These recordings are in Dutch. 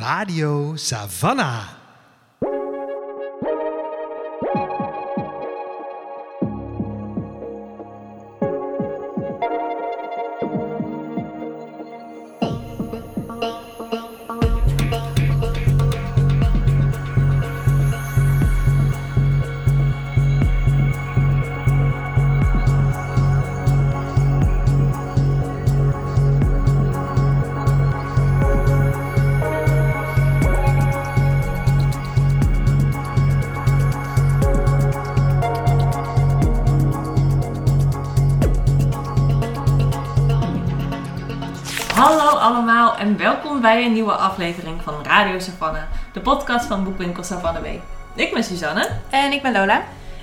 Radio Savannah. Welkom bij een nieuwe aflevering van Radio Savannah, de podcast van boekwinkel Savannah B. Ik ben Suzanne En ik ben Lola.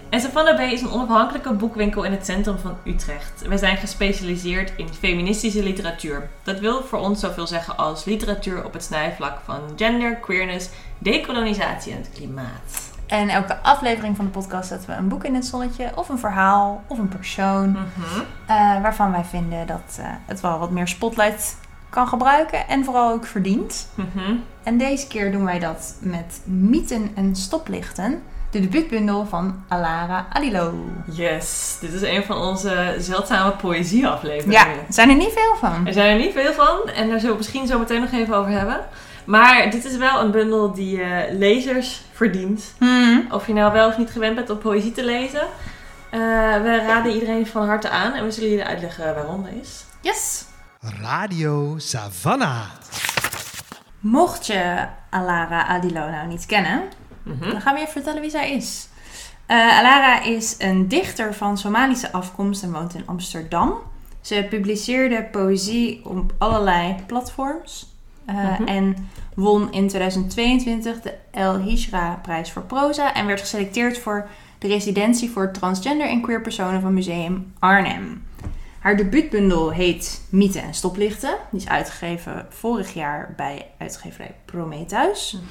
en Savannah B is een onafhankelijke boekwinkel in het centrum van Utrecht. We zijn gespecialiseerd in feministische literatuur. Dat wil voor ons zoveel zeggen als literatuur op het snijvlak van gender, queerness, decolonisatie en het klimaat. En elke aflevering van de podcast zetten we een boek in het zonnetje, of een verhaal, of een persoon. Mhm. eh, waarvan wij vinden dat eh, het wel wat meer spotlight kan gebruiken en vooral ook verdient. Mhm. En deze keer doen wij dat met Mythen en Stoplichten, de debuutbundel van Alara Adilo. Yes, dit is een van onze zeldzame poëzieafleveringen. Ja, er zijn er niet veel van. Er zijn er niet veel van en daar zullen we misschien zo meteen nog even over hebben. Maar dit is wel een bundel die eh, lezers verdient. Hmm. Of je nou wel of niet gewend bent om poëzie te lezen. Eh, we raden iedereen van harte aan en we zullen jullie uitleggen waarom dat is. Yes! Radio Savannah. Mocht je Alara Adilo nou niet kennen, Mhm. Dan gaan we even vertellen wie zij is. Eh, Alara is een dichter van Somalische afkomst en woont in Amsterdam. Ze publiceerde poëzie op allerlei platforms. eh, Mhm. En won in 2022 de El Hijra prijs voor proza. En werd geselecteerd voor de residentie voor transgender en queer personen van Museum Arnhem. Haar debuutbundel heet Mythen en Stoplichten. Die is uitgegeven vorig jaar bij uitgeverij Prometheus. Mhm.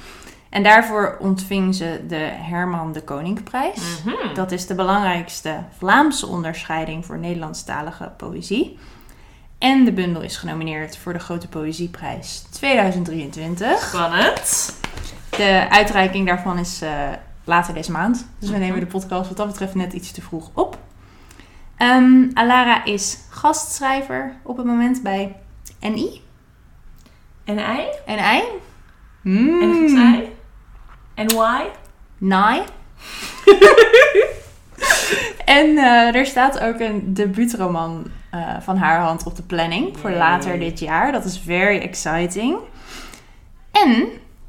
En daarvoor ontving ze de Herman de Koninkprijs. Mhm. Dat is de belangrijkste Vlaamse onderscheiding voor Nederlandstalige poëzie. En de bundel is genomineerd voor de Grote Poëzieprijs 2023. Spannend. De uitreiking daarvan is eh, later deze maand. Dus we Mhm. nemen de podcast wat dat betreft net iets te vroeg op. Ehm, Alara is gastschrijver op het moment bij NI. NI? En Mm. En why? Nai. en eh, er staat ook een debuutroman eh, van haar hand op de planning voor later dit jaar. Dat is very exciting. En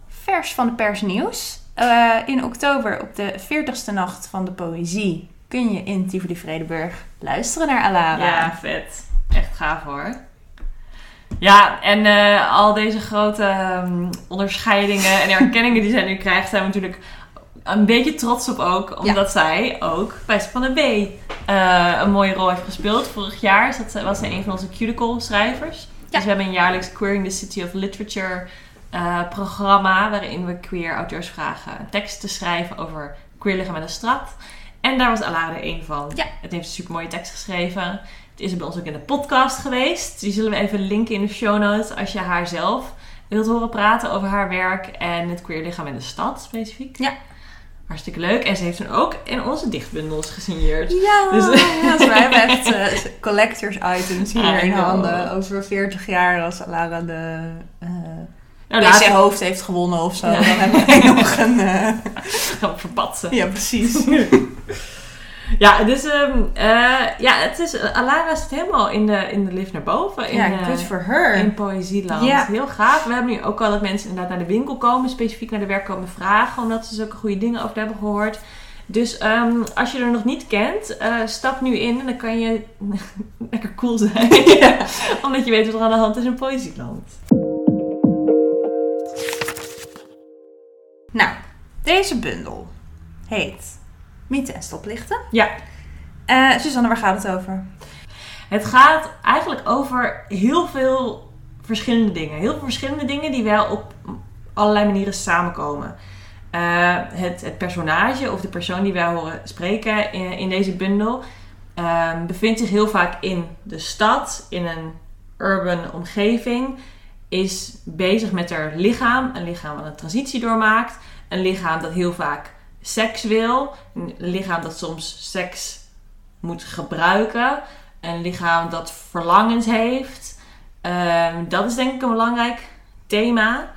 vers van de persnieuws. eh in oktober op de 40ste nacht van de poëzie kun je in Tivoli Vredenburg luisteren naar Alara. Ja, vet. Echt gaaf hoor. Ja, en eh, al deze grote ehm, onderscheidingen en erkenningen die zij nu krijgt, zijn we natuurlijk een beetje trots op ook. Omdat zij ook bij Spanne B eh, een mooie rol heeft gespeeld. Vorig jaar was zij een van onze cuticle schrijvers. Ja. Dus we hebben een jaarlijks Queering the City of Literature eh, programma. Waarin we queer auteurs vragen tekst te schrijven over queer liggen met een strat. En daar was Alara één van. Ja. Het heeft een super mooie tekst geschreven. Het is bij ons ook in de podcast geweest. Die zullen we even linken in de show notes als je haar zelf wilt horen praten over haar werk en het queer lichaam in de stad specifiek. Ja. Hartstikke leuk. En ze heeft toen ook in onze dichtbundels gesigneerd. Ja, Dus- ja, dus wij hebben echt eh, collectors items hier in handen. Over 40 jaar als Alara de eh Nou, later hoofd heeft gewonnen of zo. Ja. Dan hebben wij nog een... eh, gaan we verpatsen. Ja, precies. Ja, dus ja, het is, Alara zit helemaal in de, in de lift naar boven. In, ja, eh, good for her. in Poëzieland. Ja. Heel gaaf. We hebben nu ook al dat mensen inderdaad naar de winkel komen, specifiek naar de werk komen vragen, omdat ze zulke goede dingen over hebben gehoord. Dus ehm, als je er nog niet kent, eh, stap nu in en dan kan je lekker cool zijn. omdat je weet wat er aan de hand is in Poëzieland. Nou, deze bundel heet Mythen en Stoplichten. Ja. Eh Suzanne, waar gaat het over? Het gaat eigenlijk over heel veel verschillende dingen. Heel veel verschillende dingen die wel op allerlei manieren samenkomen. Eh, het, het personage of de persoon die wij horen spreken in, in deze bundel ehm, bevindt zich heel vaak in de stad, in een urban omgeving. is bezig met haar lichaam. Een lichaam wat een transitie doormaakt. Een lichaam dat heel vaak seks wil. Een lichaam dat soms seks moet gebruiken. Een lichaam dat verlangens heeft. Ehm, dat is denk ik een belangrijk thema.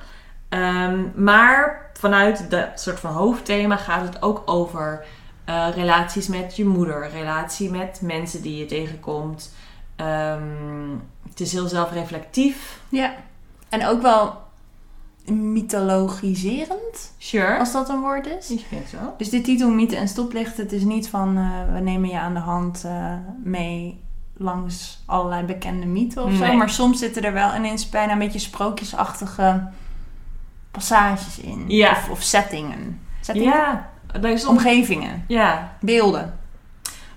Ehm, maar vanuit dat soort van hoofdthema gaat het ook over eh, relaties met je moeder, relatie met mensen die je tegenkomt. Ehm, het is heel zelfreflectief. Ja. En ook wel mythologiserend, Sure. als dat een woord is. Ik vind zo. Dus de titel Mythe en Stoplicht, het is niet van eh, we nemen je aan de hand eh, mee langs allerlei bekende mythen of zo. Maar soms zitten er wel ineens bijna een beetje sprookjesachtige passages in. Ja. Of, of settingen. settingen? Ja, dat is soms, Omgevingen, ja, beelden.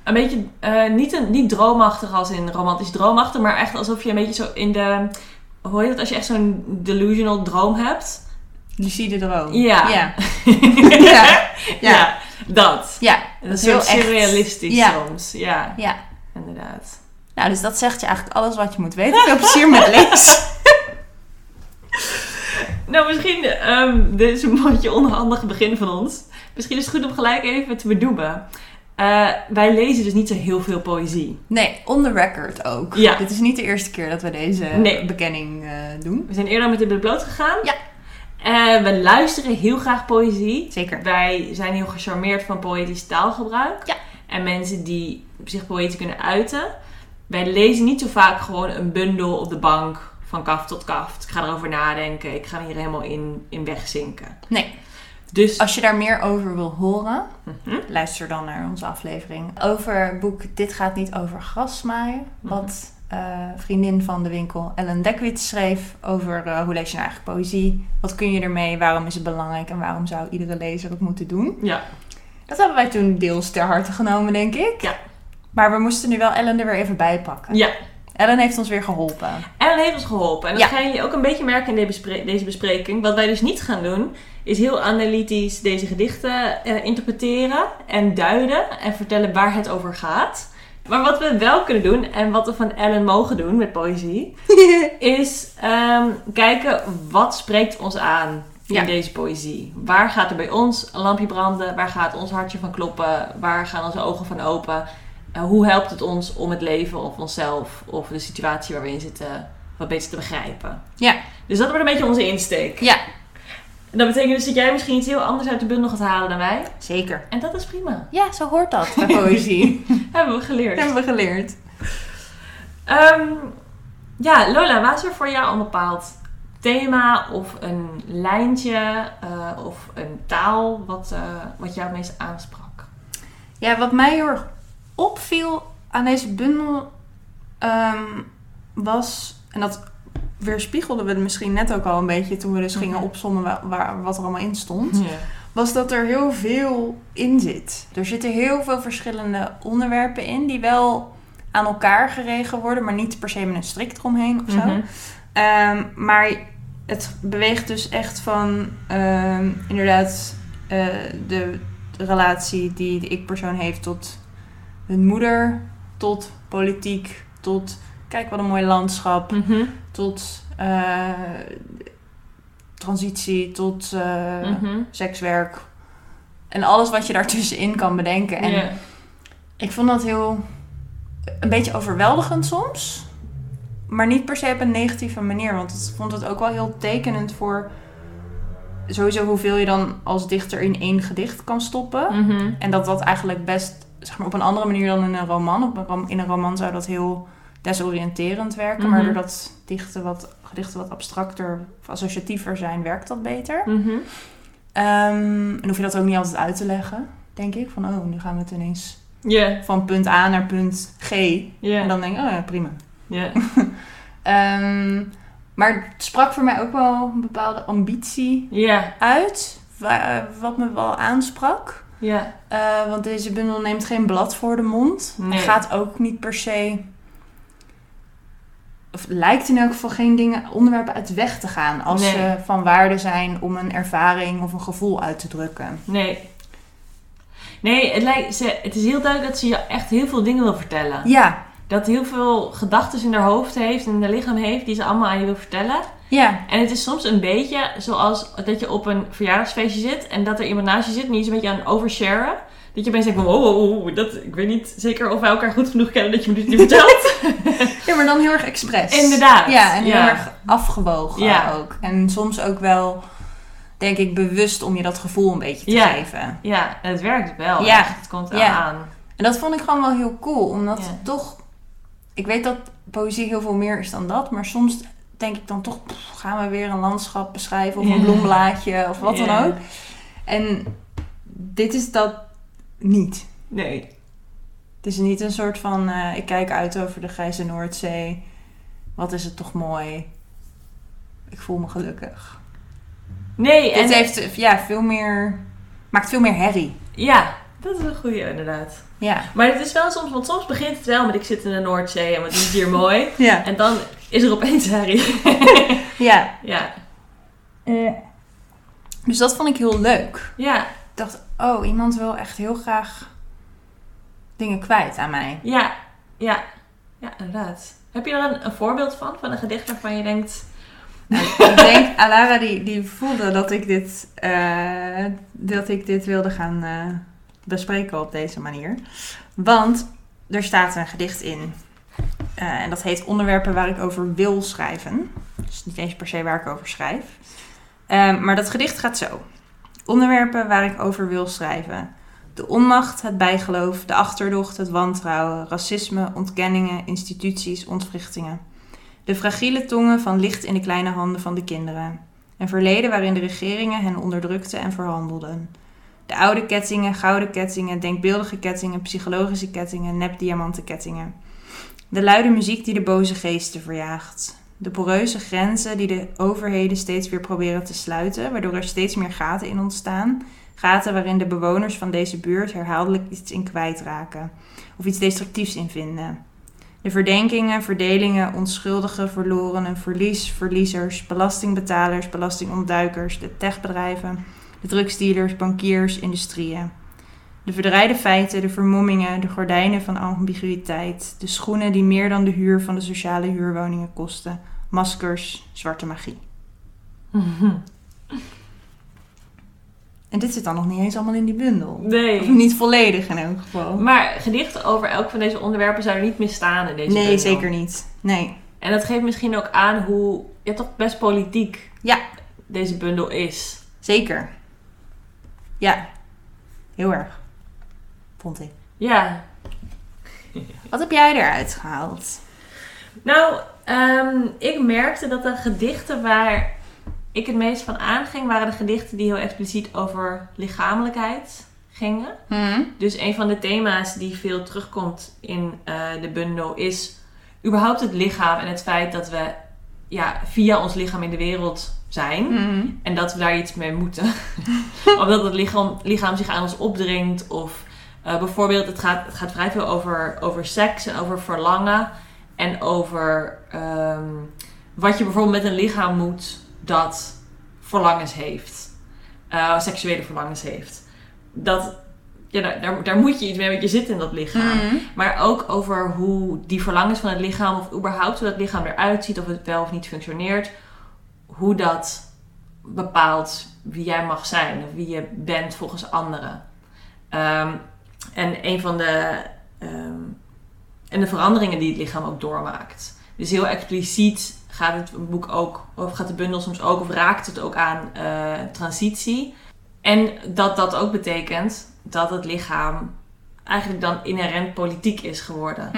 een beetje eh, niet, een, niet droomachtig als in romantisch droomachtig, maar echt alsof je een beetje zo in de. Hoe heet het als je echt zo'n delusional droom hebt? Lucide droom. Ja. Ja. ja. Ja. dat. Ja. Dat is heel echt. surrealistisch soms. Ja, ja. inderdaad. Nou, dus dat zegt je eigenlijk alles wat je moet weten. Veel plezier met lezen. Nou, misschien, ehm dit is een beetje onhandig begin van ons. Misschien is het goed om gelijk even te bedoelen. Eh, wij lezen dus niet zo heel veel poëzie. Nee, on the record ook. Ja. Dit is niet de eerste keer dat we deze Nee. bekenning eh, doen. We zijn eerder met dit bloot gegaan. Ja. Eh, we luisteren heel graag poëzie. Zeker. Wij zijn heel gecharmeerd van poëtisch taalgebruik. Ja. En mensen die zich poëtisch kunnen uiten. Wij lezen niet zo vaak gewoon een bundel op de bank van kaft tot kaft. Ik ga erover nadenken. Ik ga hier helemaal in, in wegzinken. Nee. Dus Als je daar meer over wil horen, Mhm. luister dan naar onze aflevering over het boek Dit gaat niet over grasmaaien. Wat eh, vriendin van de winkel Ellen Dekwits schreef over eh, hoe lees je nou eigenlijk poëzie. Wat kun je ermee? Waarom is het belangrijk? En waarom zou iedere lezer het moeten doen? ja, Dat hebben wij toen deels ter harte genomen, denk ik. Ja. Maar we moesten nu wel Ellen er weer even bij pakken. ja. Ellen heeft ons weer geholpen. En dat heeft ons geholpen. En dat Ja. gaan jullie ook een beetje merken in deze, bespre- deze bespreking. Wat wij dus niet gaan doen, is heel analytisch deze gedichten eh, interpreteren en duiden en vertellen waar het over gaat. Maar wat we wel kunnen doen, en wat we van Ellen mogen doen met poëzie, is ehm, kijken wat spreekt ons aan in Ja. deze poëzie. Waar gaat er bij ons een lampje branden? Waar gaat ons hartje van kloppen? Waar gaan onze ogen van open? Eh, hoe helpt het ons om het leven of onszelf of de situatie waar we in zitten wat beter te begrijpen? Ja. Dus dat wordt een beetje onze insteek. Ja, En dat betekent dus dat jij misschien iets heel anders uit de bundel gaat halen dan wij. zeker. En dat is prima. Ja, zo hoort dat bij poëzie. Hebben we geleerd. Hebben we geleerd. Ehm, ja, Lola, was er voor jou een bepaald thema of een lijntje eh, of een taal wat, eh, wat jou het meest aansprak? Ja, wat mij heel erg opviel aan deze bundel ehm, was, en dat weerspiegelden we misschien net ook al een beetje toen we dus gingen opzommen wa- waar, wat er allemaal in stond, was dat er heel veel in zit. Er zitten heel veel verschillende onderwerpen in die wel aan elkaar geregen worden, maar niet per se met een strik eromheen of zo. Mhm. Ehm, maar het beweegt dus echt van ehm, inderdaad eh, de relatie die de ik-persoon heeft tot hun moeder, tot politiek, tot kijk wat een mooi landschap, Mhm. tot eh, transitie, tot eh, Mhm. sekswerk en alles wat je daartussenin kan bedenken. En ik vond dat heel een beetje overweldigend soms. Maar niet per se op een negatieve manier. Want ik vond het ook wel heel tekenend voor sowieso hoeveel je dan als dichter in één gedicht kan stoppen. Mhm. En dat dat eigenlijk best zeg maar, op een andere manier dan in een roman. Op een rom- in een roman zou dat heel desoriënterend werken. Maar Mhm. doordat dichten wat, gedichten wat abstracter of associatiever zijn, werkt dat beter. Mhm. Ehm, en hoef je dat ook niet altijd uit te leggen, denk ik. Van, oh, nu gaan we het ineens van punt A naar punt G. En dan denk ik, oh ja, prima. Ja. Ehm, maar het sprak voor mij ook wel een bepaalde ambitie uit. wa- wat me wel aansprak. Ja. Eh, want deze bundel neemt geen blad voor de mond. Nee. Gaat ook niet per se... Of lijkt in elk geval geen dingen, onderwerpen uit weg te gaan. Als Nee. ze van waarde zijn om een ervaring of een gevoel uit te drukken. Nee. Nee, het, lijkt, ze, het is heel duidelijk dat ze je echt heel veel dingen wil vertellen. Ja, Dat heel veel gedachten in haar hoofd heeft en in haar lichaam heeft die ze allemaal aan je wil vertellen. Ja. En het is soms een beetje zoals dat je op een verjaardagsfeestje zit en dat er iemand naast je zit en die is een beetje aan het oversharen. Dat je opeens denkt, wow, wow, wow, dat, ik weet niet zeker of wij elkaar goed genoeg kennen dat je me dit nu vertelt. ja, maar dan heel erg expres. Inderdaad. Ja, en heel Ja. erg afgewogen Ja. ook. En soms ook wel, denk ik, bewust om je dat gevoel een beetje te Ja. geven. Ja, en het werkt wel. Ja. echt. Het komt wel aan. En dat vond ik gewoon wel heel cool, omdat toch... Ik weet dat poëzie heel veel meer is dan dat, maar soms denk ik dan toch, pff, gaan we weer een landschap beschrijven of een bloemblaadje of wat dan ook. En dit is dat niet. Nee. Het is niet een soort van, eh, ik kijk uit over de grijze Noordzee. Wat is het toch mooi. Ik voel me gelukkig. Nee, en Dit heeft ja, veel meer, maakt veel meer herrie. ja, dat is een goede inderdaad. Ja. Maar het is wel soms, want soms begint het wel met ik zit in de Noordzee en wat is hier mooi. Ja. En dan is er opeens herrie. Ja. ja. Dus dat vond ik heel leuk. Ja, Ik dacht, oh, iemand wil echt heel graag dingen kwijt aan mij. ja, ja. Ja, inderdaad. Heb je er een, een voorbeeld van? Van een gedicht waarvan je denkt... ik denk, Alara die, die voelde dat ik dit, eh, dat ik dit wilde gaan eh, bespreken op deze manier. Want er staat een gedicht in. eh, en dat heet Onderwerpen waar ik over wil schrijven. Dus niet eens per se waar ik over schrijf. Ehm, maar dat gedicht gaat zo. Onderwerpen waar ik over wil schrijven. De onmacht, het bijgeloof, de achterdocht, het wantrouwen, racisme, ontkenningen, instituties, ontwrichtingen. De fragiele tongen van licht in de kleine handen van de kinderen. Een verleden waarin de regeringen hen onderdrukten en verhandelden. De oude kettingen, gouden kettingen, denkbeeldige kettingen, psychologische kettingen, nepdiamanten kettingen. De luide muziek die de boze geesten verjaagt. De poreuze grenzen die de overheden steeds weer proberen te sluiten, waardoor er steeds meer gaten in ontstaan. Gaten waarin de bewoners van deze buurt herhaaldelijk iets in kwijtraken of iets destructiefs in vinden. De verdenkingen, verdelingen, onschuldigen, verlorenen, verlies, verliezers, belastingbetalers, belastingontduikers, de techbedrijven, de drugsdealers, bankiers, industrieën. De verdraaide feiten, de vermommingen, de gordijnen van ambiguïteit, de schoenen die meer dan de huur van de sociale huurwoningen kosten, maskers, zwarte magie. En dit zit dan nog niet eens allemaal in die bundel. Of Nee. niet volledig in elk geval. Maar gedichten over elk van deze onderwerpen zouden niet meer staan in deze Nee, bundel. zeker niet. Nee. En dat geeft misschien ook aan hoe... Ja, toch best politiek Ja. deze bundel is. Zeker. Ja. Heel erg. Vond ik. Ja. Wat heb jij eruit gehaald? Nou, ehm, ik merkte dat de gedichten waar ik het meest van aanging... waren de gedichten die heel expliciet over lichamelijkheid gingen. Dus een van de thema's die veel terugkomt in eh, de bundel is überhaupt het lichaam en het feit dat we ja, via ons lichaam in de wereld zijn en dat we daar iets mee moeten. Omdat het lichaam, lichaam zich aan ons opdringt of eh, bijvoorbeeld het gaat, het gaat vrij veel over, over seks en over verlangen en over ehm, wat je bijvoorbeeld met een lichaam moet dat verlangens heeft. Eh, seksuele verlangens heeft. Dat, ja, daar, daar, moet je iets mee, want je zit in dat lichaam. Maar ook over hoe die verlangens van het lichaam, of überhaupt hoe dat lichaam eruit ziet, of het wel of niet functioneert, hoe dat bepaalt wie jij mag zijn, of wie je bent volgens anderen. Ehm, en een van de, ehm, en de veranderingen die het lichaam ook doormaakt. Dus heel expliciet gaat het boek ook, of gaat de bundel soms ook, of raakt het ook aan eh, transitie. En dat dat ook betekent dat het lichaam eigenlijk dan inherent politiek is geworden.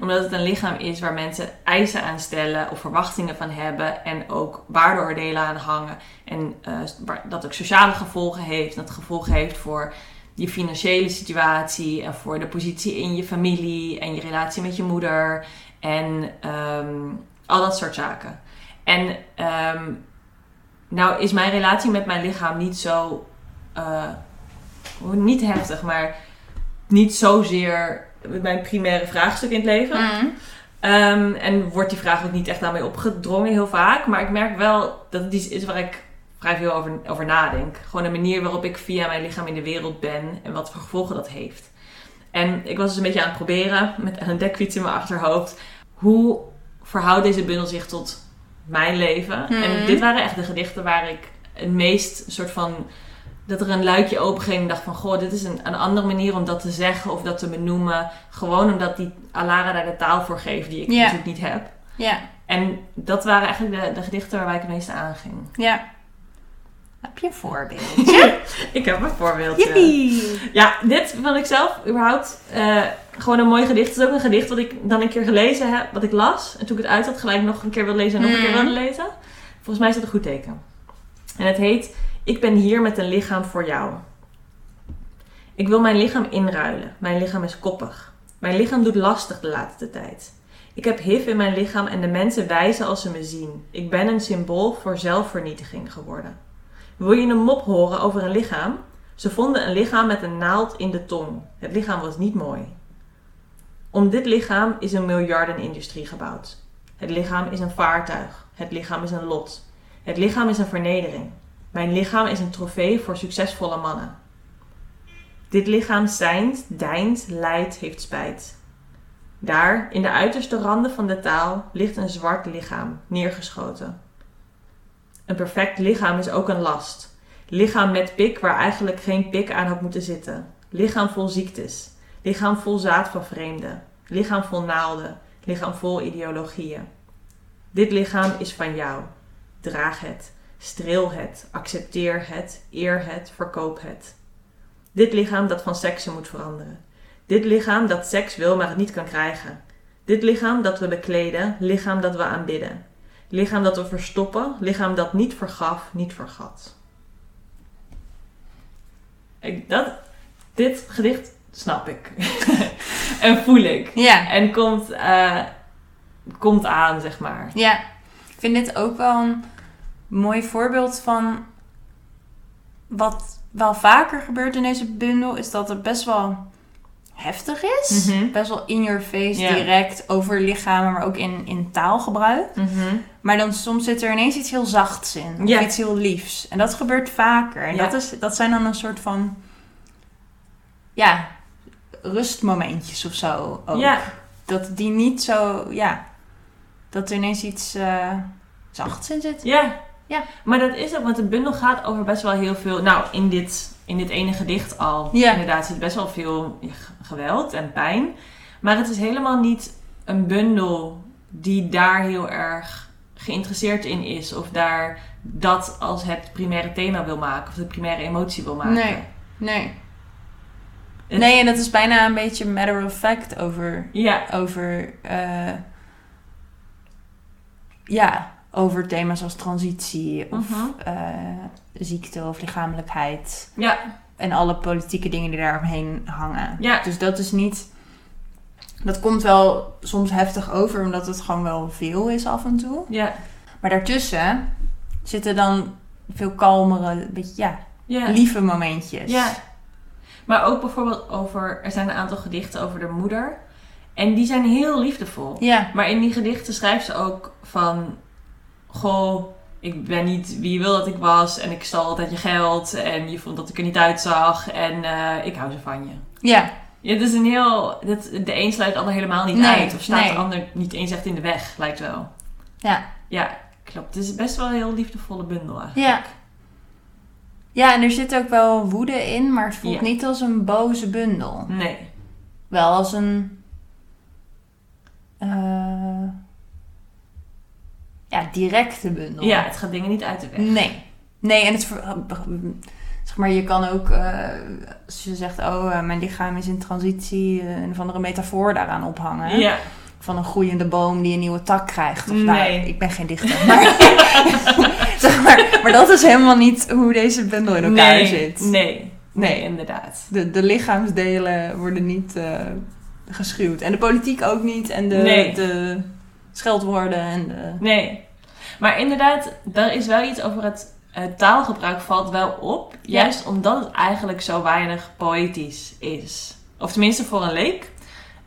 Omdat het een lichaam is waar mensen eisen aan stellen of verwachtingen van hebben en ook waardeoordelen aan hangen. En eh, dat ook sociale gevolgen heeft. Dat gevolgen heeft voor je financiële situatie en voor de positie in je familie en je relatie met je moeder en ehm, al dat soort zaken. En ehm, nou is mijn relatie met mijn lichaam niet zo, eh, niet heftig, maar niet zozeer mijn primaire vraagstuk in het leven. Ehm, en wordt die vraag ook niet echt aan mij opgedrongen heel vaak. Maar ik merk wel dat het iets is waar ik vrij veel over, over nadenk. Gewoon de manier waarop ik via mijn lichaam in de wereld ben en wat voor gevolgen dat heeft. En ik was dus een beetje aan het proberen met een dekfiets in mijn achterhoofd. Hoe verhoudt deze bundel zich tot mijn leven. Mhm. En dit waren echt de gedichten waar ik het meest soort van... Dat er een luikje open ging en dacht van... Goh, dit is een, een andere manier om dat te zeggen of dat te benoemen. Gewoon omdat die Alara daar de taal voor geeft die ik natuurlijk niet heb. Ja, En dat waren eigenlijk de, de gedichten waarbij ik het meeste aanging. ja. Heb je een voorbeeld? Ik heb een voorbeeldje. Yippie! Ja, dit vond ik zelf überhaupt eh, gewoon een mooi gedicht. Het is ook een gedicht wat ik dan een keer gelezen heb, wat ik las. En toen ik het uit had, gelijk nog een keer wil lezen en nog een keer Mhm. wilde lezen. Volgens mij is dat een goed teken. En het heet Ik ben hier met een lichaam voor jou. Ik wil mijn lichaam inruilen. Mijn lichaam is koppig. Mijn lichaam doet lastig de laatste tijd. Ik heb HIV in mijn lichaam en de mensen wijzen als ze me zien. Ik ben een symbool voor zelfvernietiging geworden. Wil je een mop horen over een lichaam? Ze vonden een lichaam met een naald in de tong. Het lichaam was niet mooi. Om dit lichaam is een miljardenindustrie gebouwd. Het lichaam is een vaartuig. Het lichaam is een lot. Het lichaam is een vernedering. Mijn lichaam is een trofee voor succesvolle mannen. Dit lichaam zijnt, deint, lijdt, heeft spijt. Daar, in de uiterste randen van de taal, ligt een zwart lichaam, neergeschoten. Een perfect lichaam is ook een last. Lichaam met pik waar eigenlijk geen pik aan had moeten zitten. Lichaam vol ziektes. Lichaam vol zaad van vreemden. Lichaam vol naalden. Lichaam vol ideologieën. Dit lichaam is van jou. Draag het. Streel het. Accepteer het. Eer het. Verkoop het. Dit lichaam dat van seksen moet veranderen. Dit lichaam dat seks wil maar het niet kan krijgen. Dit lichaam dat we bekleden. Lichaam dat we aanbidden. Lichaam dat we verstoppen. Lichaam dat niet vergaf, niet vergat. Ik, dat, dit gedicht snap ik. en voel ik. Ja, En komt, eh, komt aan, zeg maar. ja. Ik vind dit ook wel een mooi voorbeeld van wat wel vaker gebeurt in deze bundel, is dat het best wel heftig is. Mhm. Best wel in your face, direct over lichamen, maar ook in, in taalgebruik. Mhm. Maar dan soms zit er ineens iets heel zachts in. Of iets heel liefs. En dat gebeurt vaker. En Ja. dat, is, dat zijn dan een soort van... Ja, rustmomentjes of zo ook. Dat die niet zo... Ja, dat er ineens iets eh, zachts in zit. ja. Ja. Maar dat is ook, want de bundel gaat over best wel heel veel. Nou, in dit, in dit ene gedicht al. Ja. Inderdaad, zit best wel veel geweld en pijn. Maar het is helemaal niet een bundel die daar heel erg geïnteresseerd in is. Of daar dat als het primaire thema wil maken. Of de primaire emotie wil maken. Nee, nee. Het- Nee, en dat is bijna een beetje matter of fact over... Ja, over eh, ja, over thema's als transitie of Mhm. eh, ziekte of lichamelijkheid. ja, En alle politieke dingen die daaromheen hangen. ja. Dus dat is niet. Dat komt wel soms heftig over, omdat het gewoon wel veel is af en toe. Ja, Maar daartussen zitten dan veel kalmere, beetje, ja, ja. lieve momentjes. Ja. Maar ook bijvoorbeeld over... Er zijn een aantal gedichten over de moeder. En die zijn heel liefdevol. Ja, Maar in die gedichten schrijft ze ook van... Goh, ik ben niet wie je wil dat ik was. En ik stal altijd je geld. En je vond dat ik er niet uitzag. En eh, ik hou zo van je. ja, Ja, het is een heel... Dat, de een sluit de ander helemaal niet Nee, uit. Of staat nee. de ander niet eens echt in de weg, lijkt wel. ja. Ja, klopt. Het is best wel een heel liefdevolle bundel eigenlijk. Ja. Ja, en er zit ook wel woede in, maar het voelt Ja. niet als een boze bundel. Nee. Wel als een. eh, ja, directe bundel. Ja, het gaat dingen niet uit de weg. Nee. Nee, en het. Zeg maar, je kan ook. eh, als je zegt, oh, eh, mijn lichaam is in transitie. eh, een of andere metafoor daaraan ophangen. Ja. Van een groeiende boom die een nieuwe tak krijgt. Of, Nee. nou, ik ben geen dichter. Maar, zeg maar, maar dat is helemaal niet hoe deze bundel in elkaar nee, zit. Nee, nee, Nee. inderdaad. De, de lichaamsdelen worden niet geschuwd. En de politiek ook niet. En de, Nee. de scheldwoorden en de... Nee. Maar inderdaad, daar is wel iets over het eh, taalgebruik valt wel op. Ja. Juist omdat het eigenlijk zo weinig poëtisch is. Of tenminste voor een leek.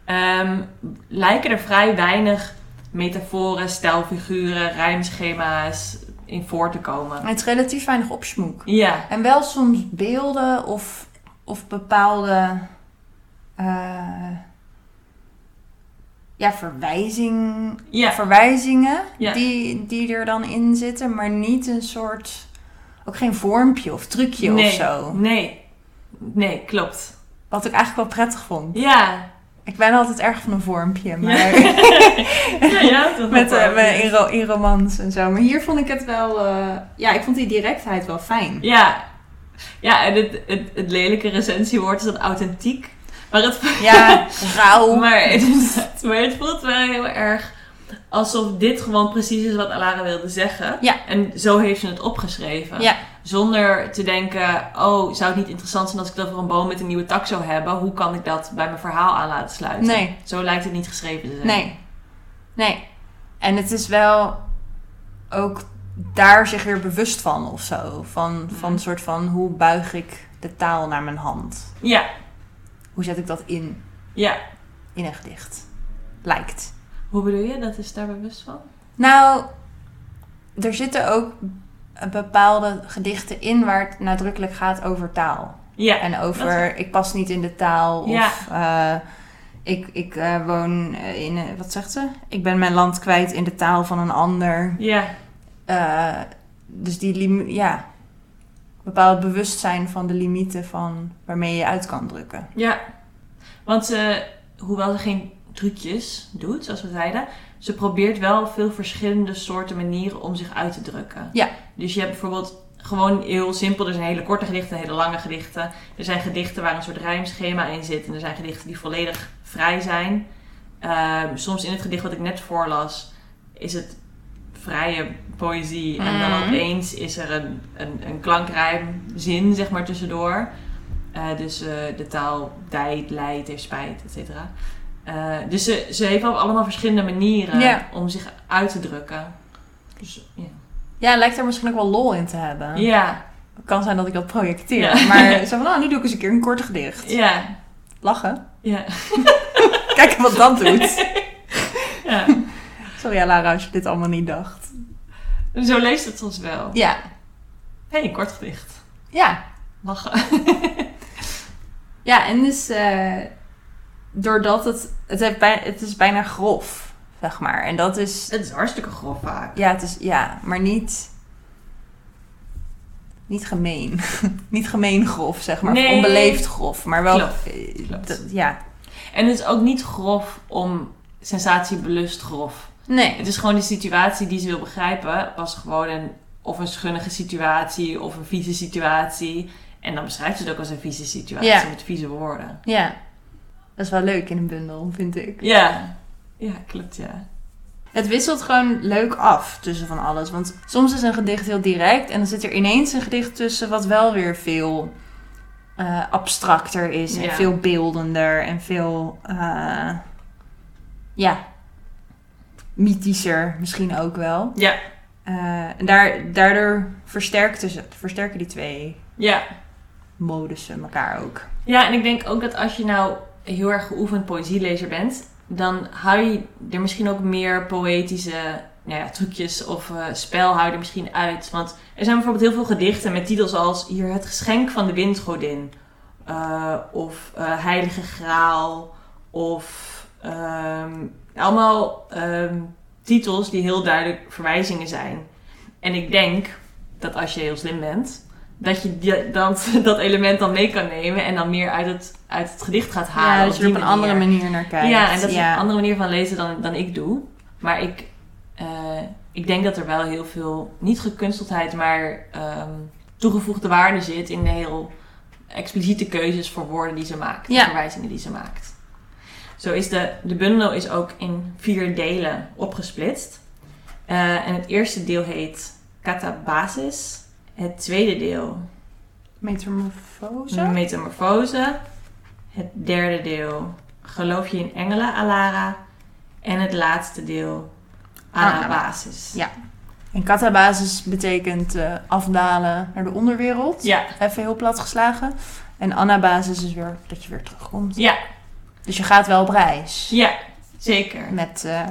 ehm, lijken er vrij weinig metaforen, stijlfiguren, rijmschema's in voor te komen. Het is relatief weinig opsmoek. Ja, En wel soms beelden of, of bepaalde... eh, ja, verwijzing, Ja. verwijzingen Ja. die, die er dan in zitten, maar niet een soort. Ook geen vormpje of trucje nee, of zo. Nee. Nee, klopt. Wat ik eigenlijk wel prettig vond. Ja. Ik ben altijd erg van een vormpje, maar ja, ja. dat met, eh, met in, ro- in romans en zo. Maar hier vond ik het wel. eh, ja, ik vond die directheid wel fijn. Ja. Ja, en het, het, het lelijke recensiewoord is dan authentiek. Maar het, Ja, rauw. maar, maar het voelt wel heel erg alsof dit gewoon precies is wat Alara wilde zeggen. Ja. En zo heeft ze het opgeschreven. Ja. Zonder te denken, oh, zou het niet interessant zijn als ik het over een boom met een nieuwe tak zou hebben? Hoe kan ik dat bij mijn verhaal aan laten sluiten? Nee. Zo lijkt het niet geschreven te zijn. Nee. Nee. En het is wel ook daar zich weer bewust van of zo. Van, van een soort van hoe buig ik de taal naar mijn hand? Ja, Hoe zet ik dat in, ja. in een gedicht? Lijkt. Hoe bedoel je? Dat is daar bewust van? Nou, er zitten ook bepaalde gedichten in waar het nadrukkelijk gaat over taal. Ja. En over ik pas niet in de taal. Of Ja. eh, ik, ik eh, woon eh, in, een- wat zegt ze? Ik ben mijn land kwijt in de taal van een ander. Ja. Dus die ja, bepaald bewustzijn van de limieten van waarmee je uit kan drukken. Ja, want ze, hoewel ze geen trucjes doet, zoals we zeiden, ze probeert wel veel verschillende soorten manieren om zich uit te drukken. Ja. Dus je hebt bijvoorbeeld gewoon heel simpel, er zijn hele korte gedichten en hele lange gedichten. Er zijn gedichten waar een soort rijmschema in zit en er zijn gedichten die volledig vrij zijn. Ehm, soms in het gedicht wat ik net voorlas is het vrije poëzie en dan Mhm. opeens is er een, een, een klankrijmzin zeg maar tussendoor. Eh, dus eh, de taal dijt, leidt, heeft spijt, et cetera. Eh, dus ze, ze heeft ook allemaal verschillende manieren om zich uit te drukken. Dus, ja. Ja, lijkt er misschien ook wel lol in te hebben. Ja, Het kan zijn dat ik dat projecteer. Maar zo van, nou, nu doe ik eens een keer een kort gedicht. ja, Lachen. ja. Kijken wat dat doet. ja. Sorry, Lara, als je dit allemaal niet dacht. Zo leest het soms wel. Ja. Hé, hey, kort gedicht. Ja. Lachen. Ja, en dus eh, doordat het... Het, heeft bij, het is bijna grof, zeg maar. En dat is... Het is hartstikke grof vaak. Ja, het is, ja maar niet... Niet gemeen. niet gemeen grof, zeg maar. Nee. Onbeleefd grof. Maar wel... Klopt, eh, klopt. ja. En het is ook niet grof om sensatiebelust grof. Nee. Het is gewoon de situatie die ze wil begrijpen. Was gewoon een, of een schunnige situatie of een vieze situatie. En dan beschrijft ze het ook als een vieze situatie Ja. met vieze woorden. Ja. Dat is wel leuk in een bundel, vind ik. Ja, ja klopt ja. Het wisselt gewoon leuk af tussen van alles. Want soms is een gedicht heel direct en dan zit er ineens een gedicht tussen wat wel weer veel eh, abstracter is en Ja. veel beeldender en veel, eh, ja, mythischer misschien ook wel. Ja, Eh, en daar, daardoor versterken, ze, versterken die twee ja. modussen elkaar ook. Ja, en ik denk ook dat als je nou heel erg geoefend poëzielezer bent, dan hou je er misschien ook meer poëtische nou ja, trucjes of eh, spel hou er misschien uit. Want er zijn bijvoorbeeld heel veel gedichten met titels als hier het geschenk van de windgodin. eh, of heilige graal. Of ehm, allemaal ehm, titels die heel duidelijk verwijzingen zijn. En ik denk dat als je heel slim bent, dat je die- dat, dat element dan mee kan nemen en dan meer uit het, uit het gedicht gaat halen. ja, dat je er op een andere manier naar kijkt. Ja, en dat is een andere manier van lezen dan, dan ik doe. Maar ik, eh, ik denk dat er wel heel veel, niet gekunsteldheid, maar ehm, toegevoegde waarde zit in de heel expliciete keuzes voor woorden die ze maakt. Ja. Verwijzingen die ze maakt. Zo is de, de bundel is ook in vier delen opgesplitst. Eh, en het eerste deel heet Catabasis. Het tweede deel Metamorfose? Metamorfose. Het derde deel Geloof je in engelen, Alara. En het laatste deel Anabasis. Ja. En katabasis betekent eh, afdalen naar de onderwereld. Ja, Even heel plat geslagen. En anabasis is weer dat je weer terugkomt. ja, Dus je gaat wel op reis. ja, zeker. Met, eh,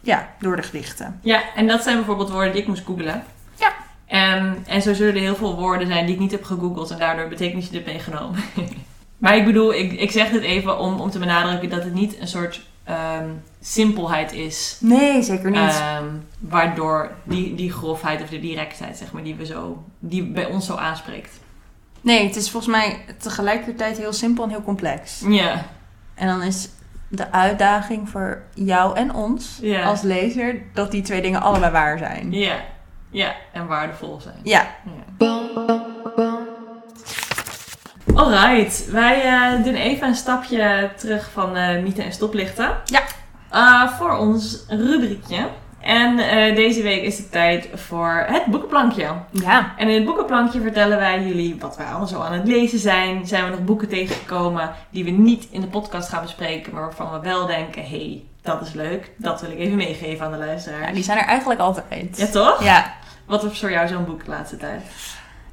ja, door de gedichten. Ja, en dat zijn bijvoorbeeld woorden die ik moest googlen. Ja. En, en zo zullen er heel veel woorden zijn die ik niet heb gegoogeld en daardoor betekenis heb meegenomen. maar ik bedoel, ik, ik zeg dit even om, om te benadrukken dat het niet een soort ehm, simpelheid is. Nee, zeker niet. Ehm, waardoor die, die grofheid of de directheid, zeg maar, die, we zo, die bij ons zo aanspreekt. nee, het is volgens mij tegelijkertijd heel simpel en heel complex. Ja, En dan is de uitdaging voor jou en ons als lezer dat die twee dingen allebei waar zijn. ja, ja. En waardevol zijn. Ja. Alright, wij eh, doen even een stapje terug van eh mythe en stoplichten. Ja. Eh, voor ons rubriekje. En eh, deze week is het tijd voor het boekenplankje. ja. En in het boekenplankje vertellen wij jullie wat wij allemaal zo aan het lezen zijn. Zijn we nog boeken tegengekomen die we niet in de podcast gaan bespreken, maar waarvan we wel denken: hé, hey, dat is leuk. Dat wil ik even meegeven aan de luisteraar. Ja, die zijn er eigenlijk altijd. Ja, toch? Ja. Wat was voor jou zo'n boek de laatste tijd?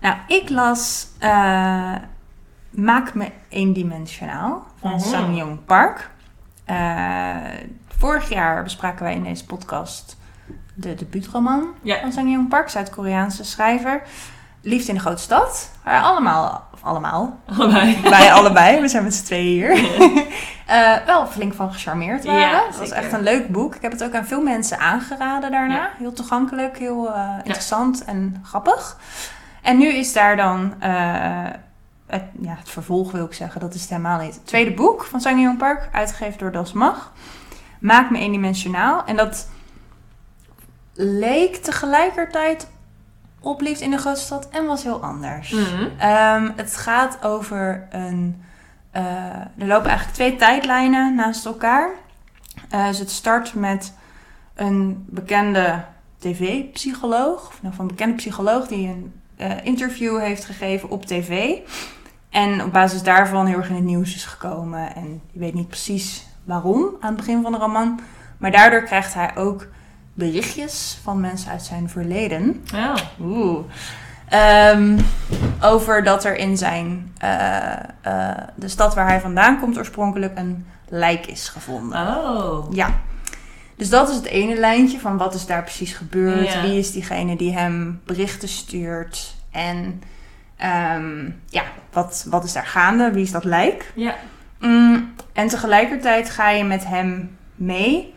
Nou, ik las eh, Maak me eendimensionaal van Mhm. Sang Park. Eh, vorig jaar bespraken wij in deze podcast de debuutroman Ja. van Sang Yong Park, Zuid-Koreaanse schrijver. Liefde in de grote stad. Waar allemaal, of allemaal, Allebei. wij allebei, we zijn met z'n tweeën hier, eh, wel flink van gecharmeerd waren. Ja, het was echt een leuk boek. Ik heb het ook aan veel mensen aangeraden daarna. Heel toegankelijk, heel eh, interessant en grappig. En nu is daar dan eh, het, ja, het vervolg, wil ik zeggen. Dat is het helemaal niet. Het tweede boek van Sang Yong Park, uitgegeven door Das Mag. Maak me eendimensionaal. En dat leek tegelijkertijd op Liefde in de Grote Stad en was heel anders. Mhm. Ehm, het gaat over een. eh, er lopen eigenlijk twee tijdlijnen naast elkaar. Eh, dus het start met een bekende tv-psycholoog, of nou, van een bekende psycholoog die een eh, interview heeft gegeven op tv. En op basis daarvan heel erg in het nieuws is gekomen. En je weet niet precies waarom aan het begin van de roman. Maar daardoor krijgt hij ook berichtjes van mensen uit zijn verleden. Ja. Oeh. Ehm, over dat er in zijn, eh, eh, de stad waar hij vandaan komt oorspronkelijk een lijk is gevonden. Oh. Ja. Dus dat is het ene lijntje van wat is daar precies gebeurd. Ja. Wie is diegene die hem berichten stuurt. En ehm, ja, wat, wat is daar gaande? Wie is dat lijk? Ja. Mm, en tegelijkertijd ga je met hem mee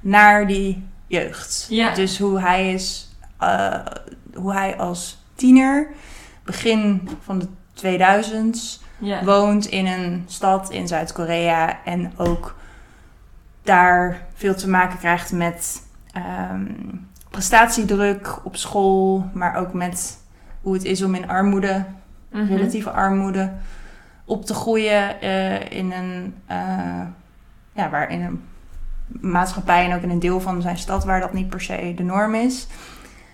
naar die jeugd. Ja. Dus hoe hij is, eh, hoe hij als tiener, begin van de 2000s, Ja. woont in een stad in Zuid-Korea en ook daar veel te maken krijgt met ehm, prestatiedruk op school, maar ook met hoe het is om in armoede Mhm. relatieve armoede op te groeien eh, in een eh, ja, waar in een maatschappij en ook in een deel van zijn stad waar dat niet per se de norm is.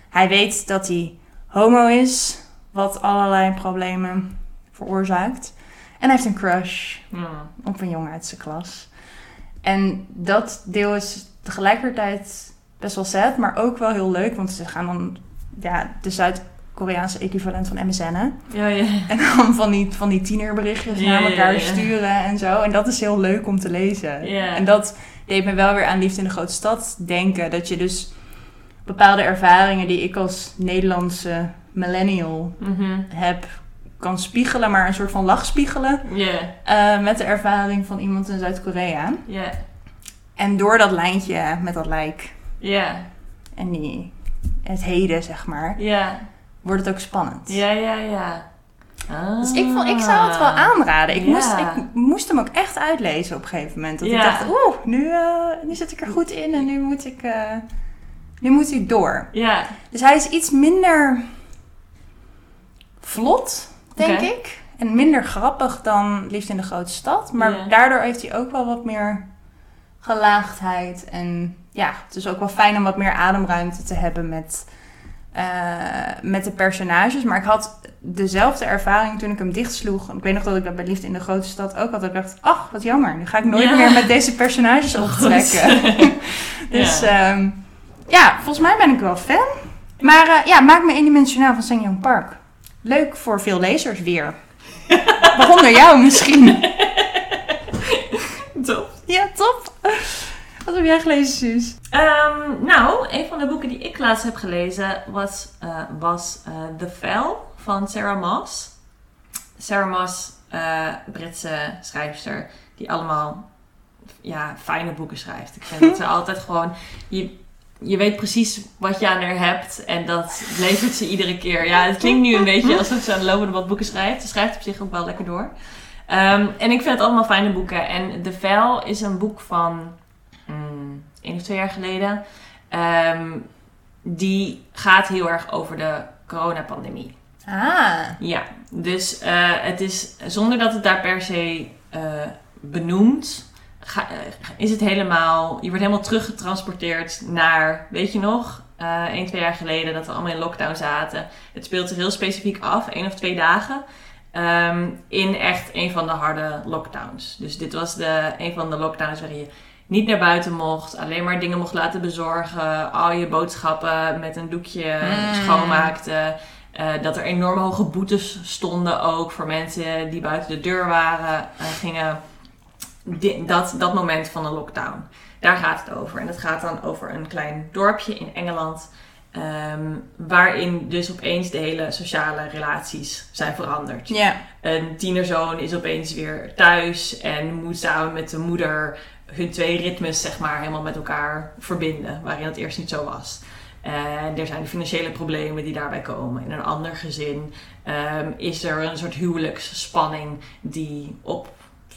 Hij weet dat hij homo is, wat allerlei problemen veroorzaakt. En hij heeft een crush Ja. op een jongen uit zijn klas. En dat deel is tegelijkertijd best wel sad, maar ook wel heel leuk. Want ze gaan dan ja, de Zuid-Koreaanse equivalent van MSN'en. Ja, ja. En dan van die, van die tienerberichtjes Ja, naar elkaar ja. sturen en zo. En dat is heel leuk om te lezen. En dat deed me wel weer aan Liefde in de Grote Stad denken. Dat je dus bepaalde ervaringen die ik als Nederlandse millennial Mhm. heb, kan spiegelen. Maar een soort van lachspiegelen. Ja. eh, met de ervaring van iemand in Zuid-Korea. Ja. En door dat lijntje met dat lijk Ja. en die, het heden, zeg maar, Ja. Wordt het ook spannend. Ja, ja, ja. Ah. Dus ik, vond, ik zou het wel aanraden. Ik, Ja. moest, ik moest hem ook echt uitlezen op een gegeven moment. Dat Ja. ik dacht, oeh, nu, eh, nu zit ik er goed in en nu moet ik, eh, nu moet ik door. Ja. Dus hij is iets minder vlot, denk ik. En minder grappig dan Liefde in de Grote Stad. Maar Ja. daardoor heeft hij ook wel wat meer gelaagdheid. En ja, het is ook wel fijn om wat meer ademruimte te hebben met, eh, met de personages. Maar ik had dezelfde ervaring toen ik hem dichtsloeg. Ik weet nog dat ik dat bij Liefde in de Grote Stad ook had. Ik dacht, ach, wat jammer. Nu ga ik nooit Ja. meer met deze personages optrekken. dus Ja. ja. ja, volgens mij ben ik wel fan. Maar eh, ja, maak me eendimensionaal van Sang Park. Leuk voor veel lezers weer. Waaronder jou misschien. Top. Ja, top. Wat heb jij gelezen, Suus? Ehm, nou, een van de boeken die ik laatst heb gelezen was, eh, was eh, The Fell van Sarah Moss. Sarah Moss, eh, Britse schrijfster, die allemaal ja, fijne boeken schrijft. Ik vind dat ze altijd gewoon... Je, je weet precies wat je aan haar hebt en dat levert ze iedere keer. Ja, het klinkt nu een beetje alsof ze aan de lopende wat boeken schrijft. Ze schrijft op zich ook wel lekker door. Ehm, en ik vind het allemaal fijne boeken. En De Vel is een boek van mm, één of twee jaar geleden. Ehm, die gaat heel erg over de coronapandemie. Ah. Ja, dus eh, het is zonder dat het daar per se eh, benoemt, ga- eh, is het helemaal, je wordt helemaal teruggetransporteerd naar, weet je nog, eh één, twee jaar geleden dat we allemaal in lockdown zaten. Het speelt zich heel specifiek af, één of twee dagen, ehm, in echt een van de harde lockdowns. Dus dit was de, een van de lockdowns waarin je niet naar buiten mocht, alleen maar dingen mocht laten bezorgen, al je boodschappen met een doekje Mm. schoonmaakte. Eh, dat er enorm hoge boetes stonden ook voor mensen die buiten de deur waren, eh, gingen. Di- dat, dat moment van de lockdown. Daar gaat het over. En het gaat dan over een klein dorpje in Engeland. ehm, waarin dus opeens de hele sociale relaties zijn veranderd. Een tienerzoon is opeens weer thuis en moet samen met de moeder hun twee ritmes zeg maar helemaal met elkaar verbinden. Waarin het eerst niet zo was. En er zijn financiële problemen die daarbij komen. In een ander gezin ehm, is er een soort huwelijksspanning die op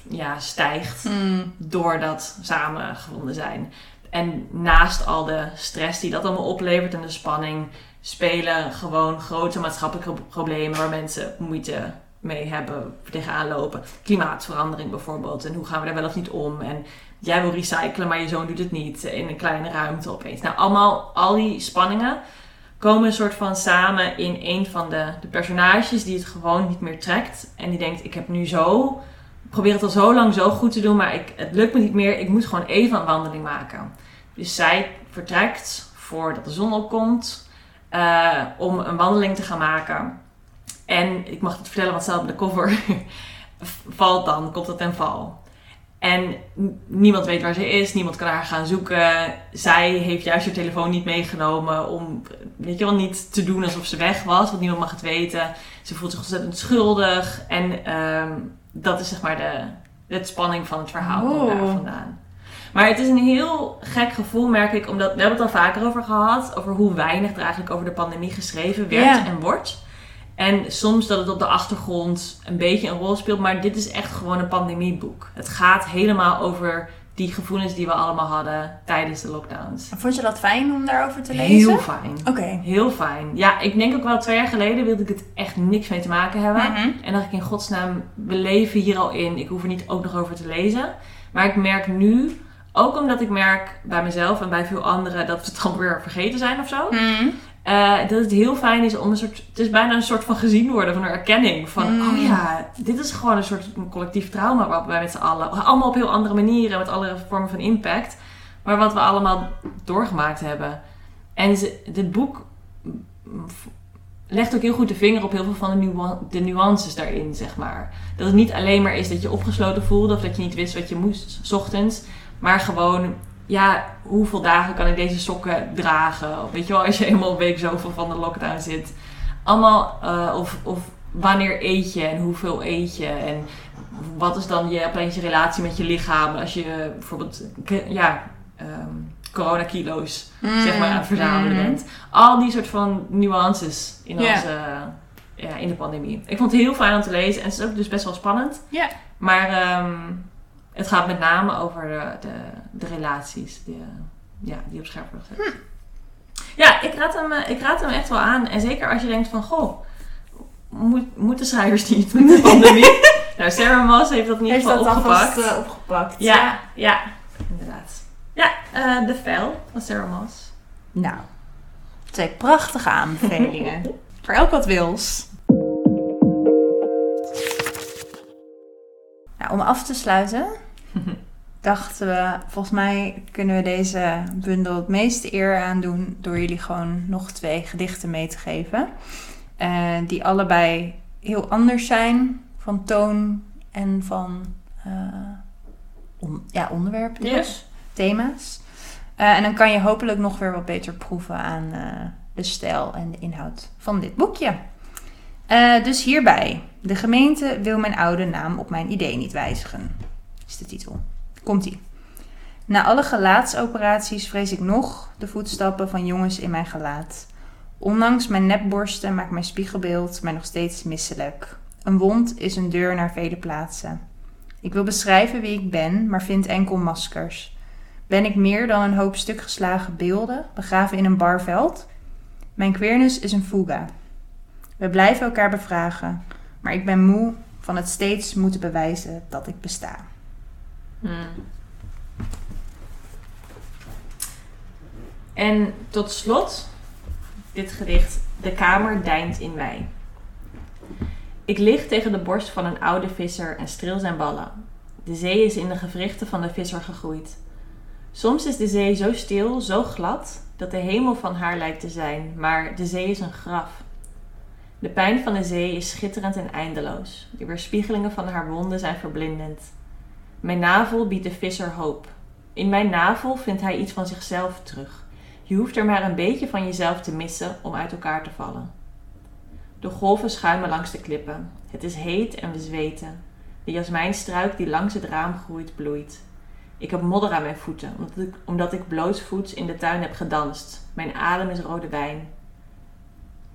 ja, stijgt Mm. doordat samen gevonden zijn. En naast al de stress die dat allemaal oplevert en de spanning, spelen gewoon grote maatschappelijke problemen waar mensen moeite mee hebben, tegenaan lopen. Klimaatverandering bijvoorbeeld. En hoe gaan we daar wel of niet om? En jij wil recyclen, maar je zoon doet het niet in een kleine ruimte opeens. Nou, allemaal, al die spanningen komen een soort van samen in een van de, de personages die het gewoon niet meer trekt. En die denkt, ik heb nu zo ik probeer het al zo lang zo goed te doen, maar ik, het lukt me niet meer. Ik moet gewoon even een wandeling maken. Dus zij vertrekt voordat de zon opkomt eh, om een wandeling te gaan maken. En ik mag het vertellen, want zelf op de cover valt dan, komt het ten val. En niemand weet waar ze is, niemand kan haar gaan zoeken. Zij heeft juist haar telefoon niet meegenomen om, weet je wel, niet te doen alsof ze weg was, want niemand mag het weten. Ze voelt zich ontzettend schuldig en ehm, dat is zeg maar de, de spanning van het verhaal Oeh. daar vandaan. Maar het is een heel gek gevoel, merk ik, omdat we hebben het al vaker over gehad, over hoe weinig er eigenlijk over de pandemie geschreven werd en wordt. En soms dat het op de achtergrond een beetje een rol speelt, maar dit is echt gewoon een pandemieboek. Het gaat helemaal over die gevoelens die we allemaal hadden tijdens de lockdowns. Vond je dat fijn om daarover te lezen? Heel fijn. Oké. Heel fijn. Ja, ik denk ook wel twee jaar geleden wilde ik het echt niks mee te maken hebben. Mhm. En dacht ik in godsnaam, we leven hier al in. Ik hoef er niet ook nog over te lezen. Maar ik merk nu, ook omdat ik merk bij mezelf en bij veel anderen dat we het dan weer vergeten zijn of zo. Mhm. Eh, dat het heel fijn is om een soort, het is bijna een soort van gezien worden van een erkenning. Van, Mm. oh ja, dit is gewoon een soort collectief trauma wat wij met z'n allen, allemaal op heel andere manieren, met alle vormen van impact. Maar wat we allemaal doorgemaakt hebben. En ze, dit boek legt ook heel goed de vinger op heel veel van de, nuan- de nuances daarin, zeg maar. Dat het niet alleen maar is dat je opgesloten voelde of dat je niet wist wat je moest, 's ochtends. Maar gewoon, ja, hoeveel dagen kan ik deze sokken dragen? Of weet je wel, als je eenmaal een week zoveel van de lockdown zit. Allemaal, eh, of, of wanneer eet je en hoeveel eet je? En wat is dan je, opeens je relatie met je lichaam? Als je bijvoorbeeld, k- ja, ehm coronakilo's zeg maar aan het verzamelen Mhm. bent. Al die soort van nuances in, onze, ja, in de pandemie. Ik vond het heel fijn om te lezen en het is ook dus best wel spannend. Ja. Maar ehm, het gaat met name over de, de, de relaties die, eh, ja, die op scherp worden gezet. Ja, ik raad, hem, eh, ik raad hem echt wel aan. En zeker als je denkt van, goh, moet, moeten schrijvers niet met de pandemie? nou, Sarah Moss heeft dat in ieder geval opgepakt. eh, opgepakt? ja, ja, inderdaad. Ja, eh, De Vel van Sarah Moss. Nou, twee prachtige aanbevelingen. Voor elk wat wils. Nou, om af te sluiten, dachten we, volgens mij kunnen we deze bundel het meeste eer aan doen door jullie gewoon nog twee gedichten mee te geven. Eh, die allebei heel anders zijn van toon en van eh, on- ja, onderwerpen dus, thema's. Eh, en dan kan je hopelijk nog weer wat beter proeven aan de stijl en de inhoud van dit boekje. Dus hierbij. De gemeente wil mijn oude naam op mijn idee niet wijzigen. Is de titel. Komt-ie. Na alle gelaatsoperaties vrees ik nog de voetstappen van jongens in mijn gelaat. Ondanks mijn nepborsten maakt mijn spiegelbeeld mij nog steeds misselijk. Een wond is een deur naar vele plaatsen. Ik wil beschrijven wie ik ben, maar vind enkel maskers. Ben ik meer dan een hoop stukgeslagen beelden, begraven in een barveld? Mijn queerness is een fuga. We blijven elkaar bevragen, maar ik ben moe van het steeds moeten bewijzen dat ik besta. Hmm. En tot slot, dit gedicht. De kamer deint in mij. Ik lig tegen de borst van een oude visser en streel zijn ballen. De zee is in de gewrichten van de visser gegroeid. Soms is de zee zo stil, zo glad, dat de hemel van haar lijkt te zijn, maar de zee is een graf. De pijn van de zee is schitterend en eindeloos. De weerspiegelingen van haar wonden zijn verblindend. Mijn navel biedt de visser hoop. In mijn navel vindt hij iets van zichzelf terug. Je hoeft er maar een beetje van jezelf te missen om uit elkaar te vallen. De golven schuimen langs de klippen. Het is heet en we. De jasmijnstruik die langs het raam groeit, bloeit. Ik heb modder aan mijn voeten, omdat ik, omdat ik blootsvoets in de tuin heb gedanst. Mijn adem is rode wijn.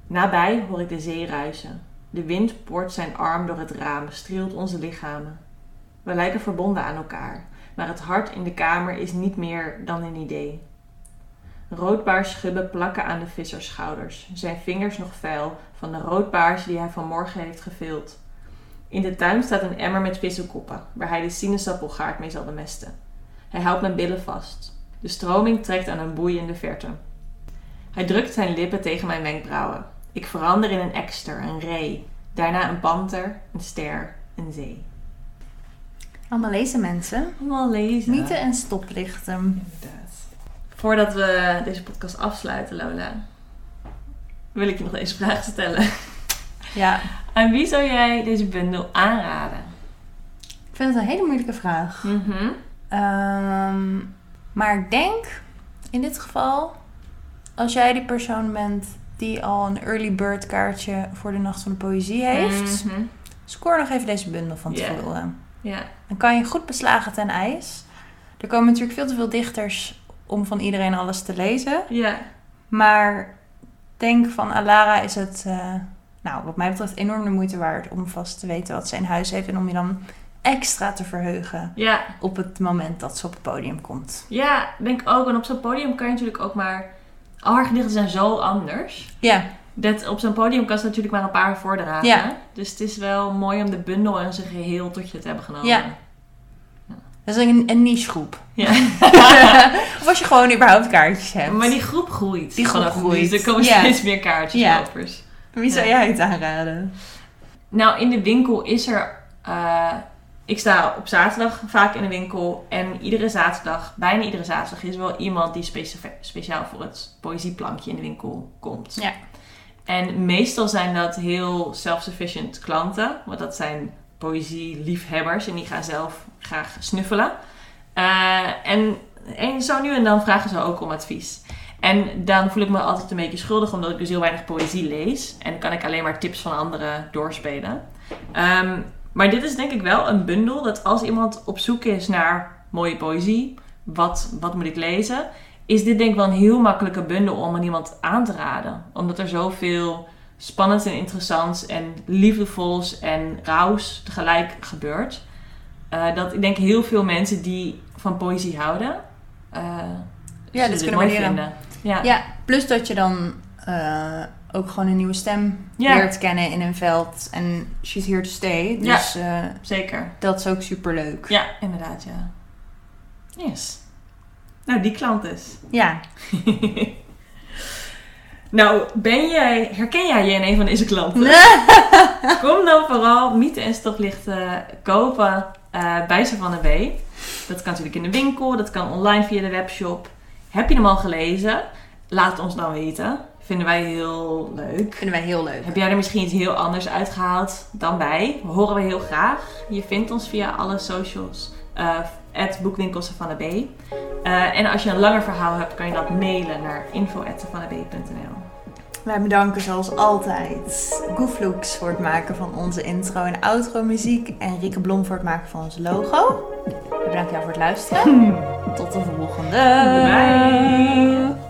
Nabij hoor ik de zee ruisen. De wind poort zijn arm door het raam, streelt onze lichamen. We lijken verbonden aan elkaar, maar het hart in de kamer is niet meer dan een idee. Roodbaarschubben plakken aan de vissersschouders, zijn vingers nog vuil van de roodbaars die hij vanmorgen heeft gevild. In de tuin staat een emmer met vissenkoppen, waar hij de sinaasappelgaard mee zal bemesten. Hij houdt mijn billen vast. De stroming trekt aan een boei in de verte. Hij drukt zijn lippen tegen mijn wenkbrauwen. Ik verander in een ekster, een ree, daarna een panter, een ster, een zee. Allemaal lezen mensen. Allemaal lezen. En stoplichten. Inderdaad. Voordat we deze podcast afsluiten, Lola, wil ik je nog deze vraag stellen. Ja, Aan wie zou jij deze bundel aanraden? ik vind het een hele moeilijke vraag. Mhm. Ehm, maar ik denk in dit geval, als jij die persoon bent die al een early bird kaartje voor de Nacht van de Poëzie heeft, Mhm. score nog even deze bundel van tevoren. Ja. Dan kan je goed beslagen ten ijs. Er komen natuurlijk veel te veel dichters om van iedereen alles te lezen. Ja. Maar denk van Alara is het, eh, nou, wat mij betreft, enorm de moeite waard om vast te weten wat ze in huis heeft. En om je dan extra te verheugen Ja. op het moment dat ze op het podium komt. Ja, denk ook. En op zo'n podium kan je natuurlijk ook maar... Al haar gedichten zijn zo anders. Ja, Dat op zo'n podium kan ze natuurlijk maar een paar voordragen. Ja. Dus het is wel mooi om de bundel in zijn geheel tot je te hebben genomen. Ja. dat is een, een niche groep. Ja. Of als je gewoon überhaupt kaartjes hebt. Maar die groep groeit. Die groep groeit. Dus er komen steeds meer kaartjes Ja. kopers. Wie zou Ja. jij het aanraden? Nou, in de winkel is er... eh, ik sta op zaterdag vaak in de winkel. En iedere zaterdag, bijna iedere zaterdag, is wel iemand die speciaal voor het poëzieplankje in de winkel komt. Ja. En meestal zijn dat heel self-sufficient klanten. Want dat zijn poëzieliefhebbers en die gaan zelf graag snuffelen. Eh, en, zo nu en dan vragen ze ook om advies. En dan voel ik me altijd een beetje schuldig omdat ik dus heel weinig poëzie lees. En kan ik alleen maar tips van anderen doorspelen. Ehm, maar dit is denk ik wel een bundel dat als iemand op zoek is naar mooie poëzie, wat, wat moet ik lezen, is dit denk ik wel een heel makkelijke bundel om aan iemand aan te raden. Omdat er zoveel spannends en interessants en liefdevols en rauws tegelijk gebeurt. Eh, dat ik denk heel veel mensen die van poëzie houden, eh Ja, dit kunnen mooi vinden. Ja. Ja, plus dat je dan eh, ook gewoon een nieuwe stem Ja. leert kennen in een veld. En she's here to stay. Ja. Dus eh, zeker. dat is ook super leuk. Ja, inderdaad, ja. Yes. Nou, die klant dus. Ja. nou, ben jij, herken jij je in een van deze klanten? Kom dan vooral mythe en stoplichten kopen eh, bij Savannah B. Dat kan natuurlijk in de winkel, dat kan online via de webshop. Heb je hem al gelezen? Laat het ons dan weten. Vinden wij heel leuk. Vinden wij heel leuk. Heb jij er misschien iets heel anders uitgehaald dan wij? Horen we heel graag. Je vindt ons via alle socials. Eh boekwinkel Savannah B. Eh, en als je een langer verhaal hebt, kan je dat mailen naar info.savannahb.nl. Wij bedanken zoals altijd Gooflooks voor het maken van onze intro en outro muziek. En Rieke Blom voor het maken van ons logo. bedankt jou voor het luisteren. Tot de volgende. Bye.